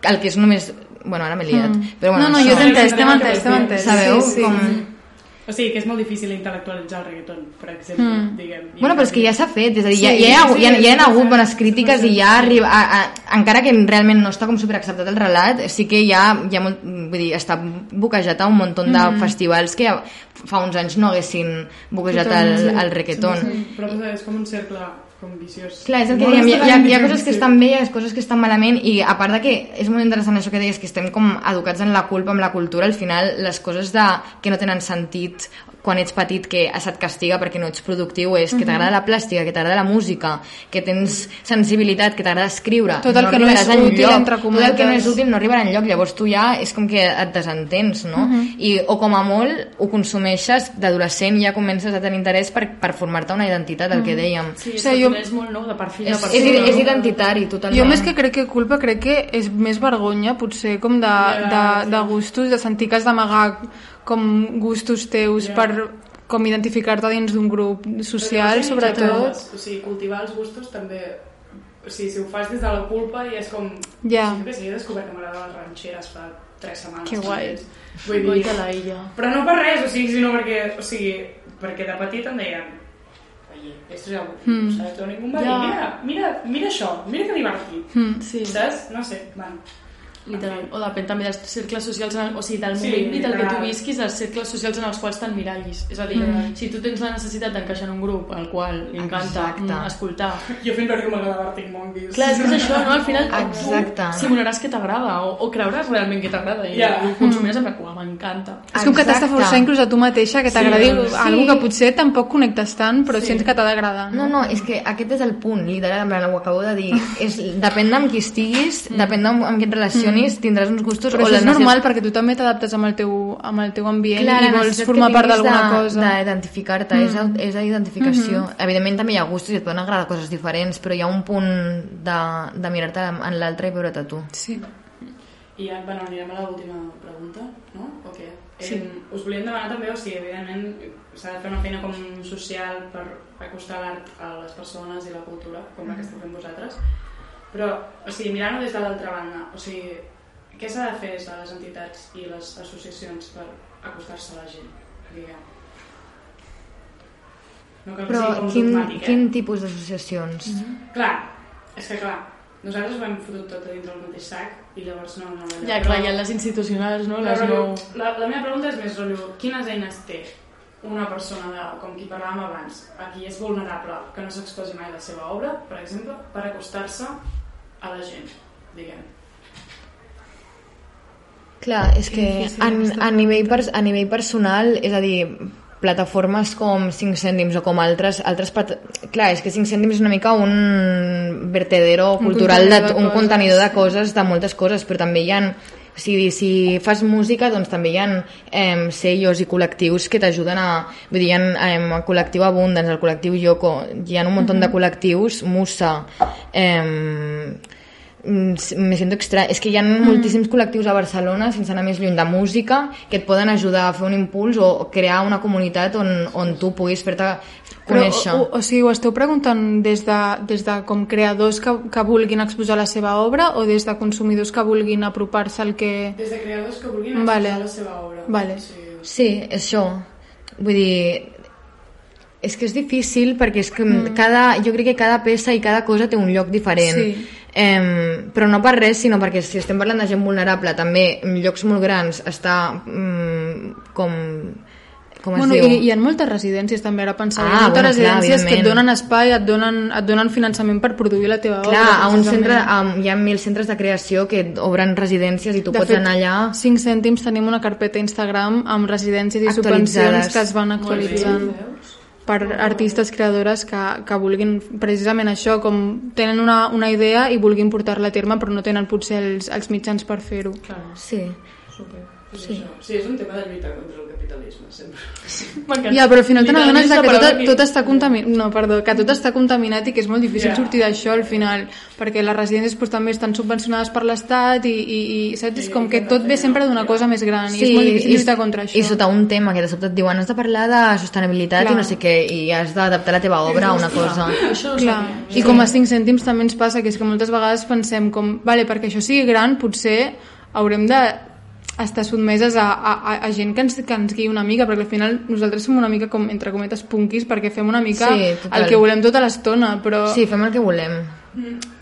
el que és només... Bueno, ara m'he liat. Però bueno, No, no, això- jo t'he entès, Sí, t'hem sí, entès, t'hem sí, entès. Sabeu? Sí, sí. Com... O sigui, que és molt difícil intel·lectualitzar el reggaeton, per exemple, Mm. diguem. Bueno, però és que ja s'ha fet, és a dir, Sí, ja, ja, hi ha, sí, ja, ja hi ha sí, hagut sí, bones sí, crítiques sí, i ja sí. arriba, a, a, encara que realment no està com superacceptat el relat, sí que ja, ja molt, vull dir, està boquejat a un munt de Mm. festivals que fa uns anys no haguessin boquejat el, el reggaeton. Sí, però és com un cercle com viciós. Clar, és el que dèiem, hi, ha, hi, ha, hi ha coses que estan bé, hi ha coses que estan malament i a part de que és molt interessant això que deies, que estem com educats en la culpa, amb la cultura, al final les coses de, que no tenen sentit quan ets petit que se't castiga perquè no ets productiu és que t'agrada la plàstica, que t'agrada la música, que tens sensibilitat, que t'agrada escriure. Tot el que no és útil, enlloc. entre Tot el que no és cometes. útil no arribarà enlloc, llavors tu ja és com que et desentens, no? I, o com a molt ho consumeixes d'adolescent i ja comences a tenir interès per, per formar-te una identitat, el que dèiem. Sí, O sigui, jo... és molt nou, de perfil És, és, perfil. és identitari, totalment. Jo més que crec que culpa, crec que és més vergonya, potser, com de, de, de gustos, de sentir que has d'amagar com gustos teus Ja. per com identificar-te dins d'un grup social, Però sobretot. O sigui, cultivar els gustos també... O sigui, si ho fas des de la culpa i és com... Ja. Sí, que sí, he descobert que m'agraden les ranxeres fa tres setmanes. Que guai. Vull Vull dir... de la illa. Però no per res, o sigui, sinó perquè... O sigui, perquè de petit em deien Esto es algo... Mm. Mm. ¿Sabes? Ningún a Ja. dir, mira, mira, mira això, mira que divertit. Mm. Sí, Saps? No sé, bueno. Literal. O depèn també dels cercles socials, en o sigui, del Sí, moment i del que tu visquis, dels cercles socials en els quals t'emmirallis. És a dir, Mm. si tu tens la necessitat d'encaixar en un grup al qual li encanta Exacte. mm, escoltar... Jo fent que m'agrada Arctic Monkeys. Clar, és que és això, no? Al final Exacte. tu simularàs que t'agrada o, o creuràs realment que t'agrada i Ja. ho consumiràs amb la qual m'encanta. És com que t'has de Exacte. forçar inclús a tu mateixa que t'agradi Sí. sí, algo que potser tampoc connectes tant, però Sí. sents que t'ha d'agradar. No, no, és que aquest és el punt, literal, en plan, ho acabo de dir. És, depèn d'amb qui estiguis, depèn d'amb amb qui et relacionis, tindràs uns gustos Però o això és normal perquè tu també t'adaptes amb, el teu, amb el teu ambient Clar, i vols formar part d'alguna cosa. Mm. D'identificar-te, és, au- és identificació. Evidentment també hi ha gustos i et poden agradar coses diferents, però hi ha un punt de, de mirar-te en l'altre i veure't a tu. Sí. I ja, bueno, anirem a l'última pregunta, no? O què? Sí. Eh, us volíem demanar també, o sigui, evidentment s'ha de fer una feina com social per acostar l'art a les persones i la cultura, com la que esteu fent vosaltres, però, o sigui, mirant-ho des de l'altra banda, o sigui, què s'ha de fer des de les entitats i les associacions per acostar-se a la gent, diguem? No cal que Però sigui com quin, dogmàtic, eh? quin tipus d'associacions? Clar, és que clar, nosaltres ho hem fotut tot a dintre del mateix sac i llavors no... no Ja, clar, hi ha les institucionals, no? la, Les no... la, la meva pregunta és més, rotllo, quines eines té una persona, de, com qui parlàvem abans, a qui és vulnerable, que no s'exposi mai la seva obra, per exemple, per acostar-se a la gent, diguem. Clar, és que a, a, nivell per, a nivell personal, és a dir, plataformes com 5 cèntims o com altres, altres plat- clar, és que 5 cèntims és una mica un vertedero Un cultural, de, contenidor de un coses, contenidor de coses, de moltes coses, però també hi ha o sigui, si fas música, doncs també hi ha eh, sellos i col·lectius que t'ajuden a... Vull dir, hi ha eh, el col·lectiu Abundance, el col·lectiu Yoko, hi ha un munt de col·lectius, Musa, eh, mm, me siento extra... És que hi ha moltíssims col·lectius a Barcelona, sense anar més lluny de música, que et poden ajudar a fer un impuls o crear una comunitat on, on tu puguis fer-te Però, conèixer. o, o, o sigui, ho esteu preguntant des de, des de com creadors que, que vulguin exposar la seva obra o des de consumidors que vulguin apropar-se al que... Des de creadors que vulguin Vale. exposar la seva obra. Vale. Sí. Sí, és això. Vull dir, és que és difícil perquè és que mm. cada, jo crec que cada peça i cada cosa té un lloc diferent. Sí. Em, però no per res, sinó perquè si estem parlant de gent vulnerable, també en llocs molt grans està mm, com... Com es Bueno, diu? i, hi ha moltes residències també, ara pensava, hi Ah, ha moltes bueno, clar, residències que et donen espai, et donen, et donen finançament per produir la teva Clar, obra. a un centre, a, hi ha mil centres de creació que obren residències i tu de pots fet, anar allà... 5 cèntims tenim una carpeta a Instagram amb residències i subvencions que es van actualitzant per artistes creadores que, que vulguin precisament això, com tenen una, una idea i vulguin portar-la a terme però no tenen potser els, els mitjans per fer-ho. Sí. Super. Sí. sí, és un tema de lluitar contra el capitalisme, sempre. Ja, però al final te n'adones que tot, tot està contaminat, no, perdó, que tot està contaminat i que és molt difícil Ja. sortir d'això al final, perquè les residències pues, també estan subvencionades per l'Estat i, i, i saps? És com que tot ve sempre d'una cosa més gran i és molt difícil lluitar contra això. I sota un tema que de sobte et diuen has de parlar de sostenibilitat Clar. i no sé què, i has d'adaptar la teva obra a una cosa. Això no Clar. I com a 5 cèntims també ens passa que és que moltes vegades pensem com, vale, perquè això sigui gran potser haurem de estar sotmeses a, a, a, a gent que ens, que ens guiï una mica, perquè al final nosaltres som una mica com, entre cometes, punkis, perquè fem una mica Sí, total. el que volem tota l'estona, però... Sí, fem el que volem.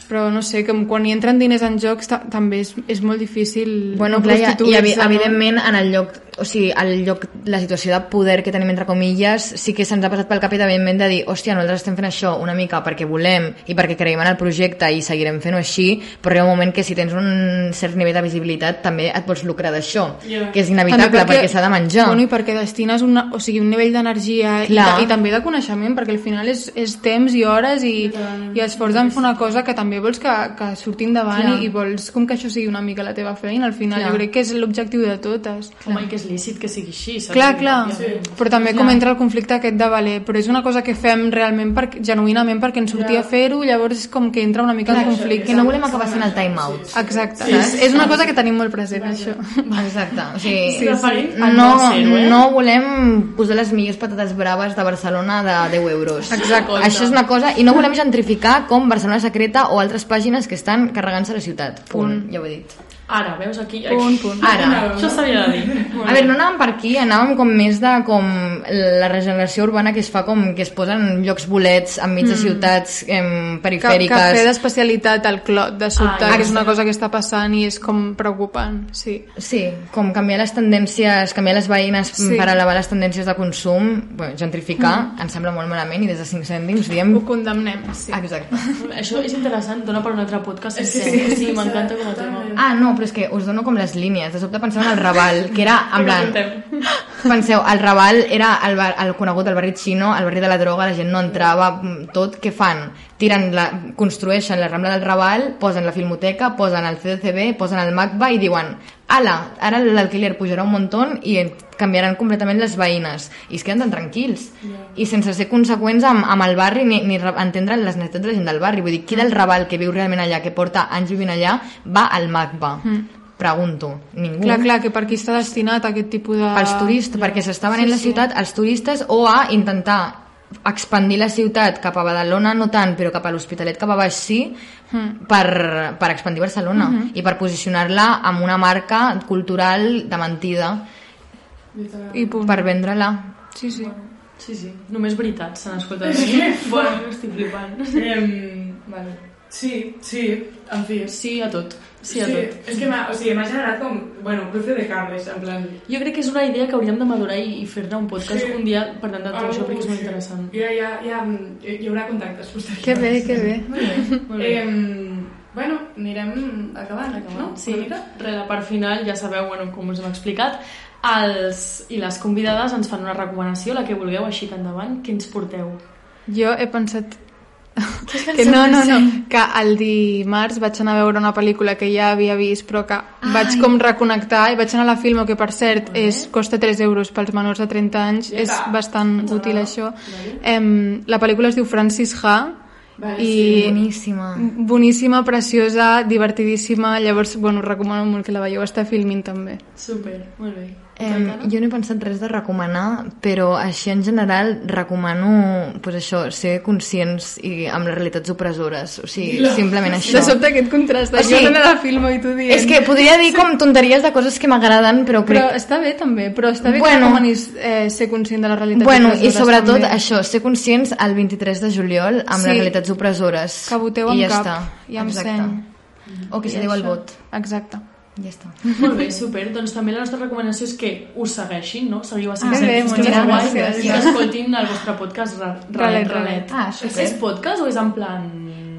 però no sé, com quan hi entren diners en jocs ta també és, és molt difícil Bueno, no clar, i, i evi- prostituir-se, no? evidentment en el lloc, o sigui, el lloc, la situació de poder que tenim entre comilles, sí que se'ns ha passat pel cap evidentment de dir, hòstia, nosaltres estem fent això una mica perquè volem i perquè creiem en el projecte i seguirem fent-ho així, però hi ha un moment que si tens un cert nivell de visibilitat també et vols lucrar d'això, Ja. que és inevitable També perquè, s'ha de menjar. Bueno, i perquè destines una, o sigui, un nivell d'energia i, i també de coneixement, perquè al final és, és temps i hores i, i esforç en fer una cosa que també vols que, que surti endavant Clar. i, i vols com que això sigui una mica la teva feina. Al final Clar. jo crec que és l'objectiu de totes. Home, i que és lícit que sigui així, saps? Clar, clar, Ja. però també com entra el conflicte aquest de valer, però és una cosa que fem realment per, genuïnament perquè ens sortia a fer-ho, llavors és com que entra una mica Clar, en conflicte. que no volem acabar sent el time out. Exacte, és, és una cosa que tenim molt present, això. Exacte, o sigui, Sí, a no, eh? no volem posar les millors patates braves de Barcelona de 10 euros. Exacte. Això és una cosa, i no volem gentrificar com Barcelona Secreta o altres pàgines que estan carregant-se la ciutat. Punt, ja ho he dit. Ara, veus aquí? Punt, punt. Ara, Això s'havia de dir. a veure, no anàvem per aquí, anàvem com més de com la regeneració urbana que es fa com que es posen llocs bolets enmig de ciutats em, Ca perifèriques. cafè d'especialitat al clot de sobte, Ah, que és una cosa que està passant i és com preocupant, sí. Sí, com canviar les tendències, canviar les veïnes Sí. sí. per elevar les tendències de consum, bueno, gentrificar, mm. ens sembla molt malament i des de 5 cèntims diem... Ho condemnem, sí. Exacte. Això és interessant, dona per un altre podcast. És que sencer. sí, sí, m'encanta com a tema. Ah, no, però és que us dono com les línies. De sobte penseu en el Raval, que era, en plan... Penseu, el Raval era el, bar, el conegut del barri xino, el barri de la droga, la gent no entrava, tot. Què fan? Tiren la, construeixen la Rambla del Raval, posen la Filmoteca, posen el CDCB, posen el MACBA i diuen ala, ara l'alquiler pujarà un muntó i canviaran completament les veïnes. I es queden tan tranquils. I sense ser conseqüents amb, amb el barri ni, ni re- entendre les necessitats de la gent del barri. Vull dir, qui del Raval que viu realment allà que porta anys vivint allà va al MACBA pregunto, ningú? Clar, clar, que per qui està destinat aquest tipus de... als turistes, perquè s'està venent la ciutat als turistes o a intentar expandir la ciutat cap a Badalona no tant, però cap a l'Hospitalet cap a baix sí, per, per expandir Barcelona i per posicionar-la amb una marca cultural de mentida I punt. per vendre-la Sí, sí. Sí, sí, només veritat se n'escolta aquí. Bueno, estic flipant. Em, vale. Sí, sí, en fi. Sí a tot. Sí Sí, a tot. és que m'ha o sigui, generat com, bueno, cruce de cables, en plan... Jo crec que és una idea que hauríem de madurar i, i fer-ne un podcast Sí. un dia per tant de tot això Algú, perquè és molt sí. interessant. Ja, ja, ja, hi, hi haurà contactes posteriors. Que bé, que bé. Molt bé. Eh, bueno, anirem acabant, no? Sí, re, la part final, ja sabeu, bueno, com us hem explicat, els i les convidades ens fan una recomanació, la que vulgueu, així que endavant, què ens porteu? Jo he pensat... Que no, no, no, que el dimarts vaig anar a veure una pel·lícula que ja havia vist però que vaig com reconnectar i vaig anar a la Filmo que per cert és, costa 3 euros pels menors de 30 anys és bastant útil això em, la pel·lícula es diu Francis Ha Vale, I sí, Boníssima. boníssima, preciosa, divertidíssima. Llavors, bueno, us recomano molt que la veieu. Està filmint també. Super, molt bé. Eh, jo no he pensat res de recomanar, però així en general recomano pues això, ser conscients i amb les realitats opressores. O sigui, simplement això. De sobte aquest contrast. O sigui, jo no la filmo i tu dient... És que podria dir com tonteries de coses que m'agraden, però crec... Però està bé també, però està bé Bueno. que recomanis eh, ser conscient de les realitats Bueno, i opressores, sobretot també. això, ser conscients el 23 de juliol amb Sí. les realitats opressores. Que voteu amb I ja cap està. i amb Exacte. seny. O que I se diu el això. vot. Exacte. Ja està. Molt bé, super. Doncs també la nostra recomanació és que us segueixin, no? Seguiu a 5 Ah, cèntims, que és guai, i que escoltin el vostre podcast Ra- Ralet Ralet. Ah, super. és podcast o és en plan...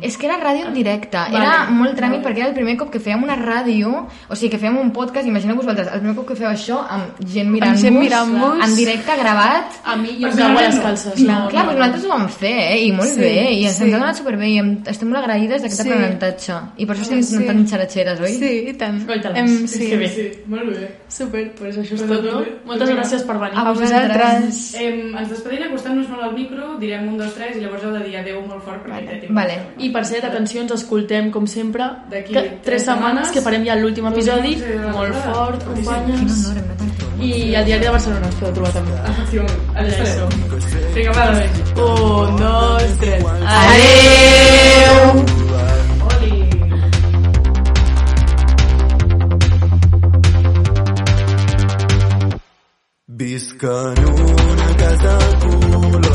És que era ràdio en directe, Vale. era molt tràmit Vale. perquè era el primer cop que fèiem una ràdio, o sigui, que fèiem un podcast, imagineu-vos vosaltres, el primer cop que feu això amb gent mirant-vos, gent mirant-vos. en directe, gravat, A mi jo em les calces. Clar, no, clar no. però nosaltres ho vam fer, eh? i molt Sí, bé, i ens sí. ens ha donat superbé, i em, estem molt agraïdes d'aquest Sí. aprenentatge. I per això estem Sí. tan xaratxeres, oi? Sí, i tant. Em, Sí, sí. que bé. Sí, molt bé. Super, doncs això és Pues tot, no? Moltes gràcies per venir. A vosaltres. Eh, ens despedim acostant-nos molt al micro, direm un, dos, tres, i llavors heu de dir adeu molt fort temps. Vale. I per cert, atenció, ens escoltem, com sempre, D'aquí que- tres tres setmanes, setmanes, que farem ja l'últim l'últim episodi, la molt fort, companyes. I al diari de Barcelona ens podeu trobar també. Efectivament. Allà hi som. Vinga, va, adéu. Un, dos, tres. Adeu! Oli. Visc en una casa color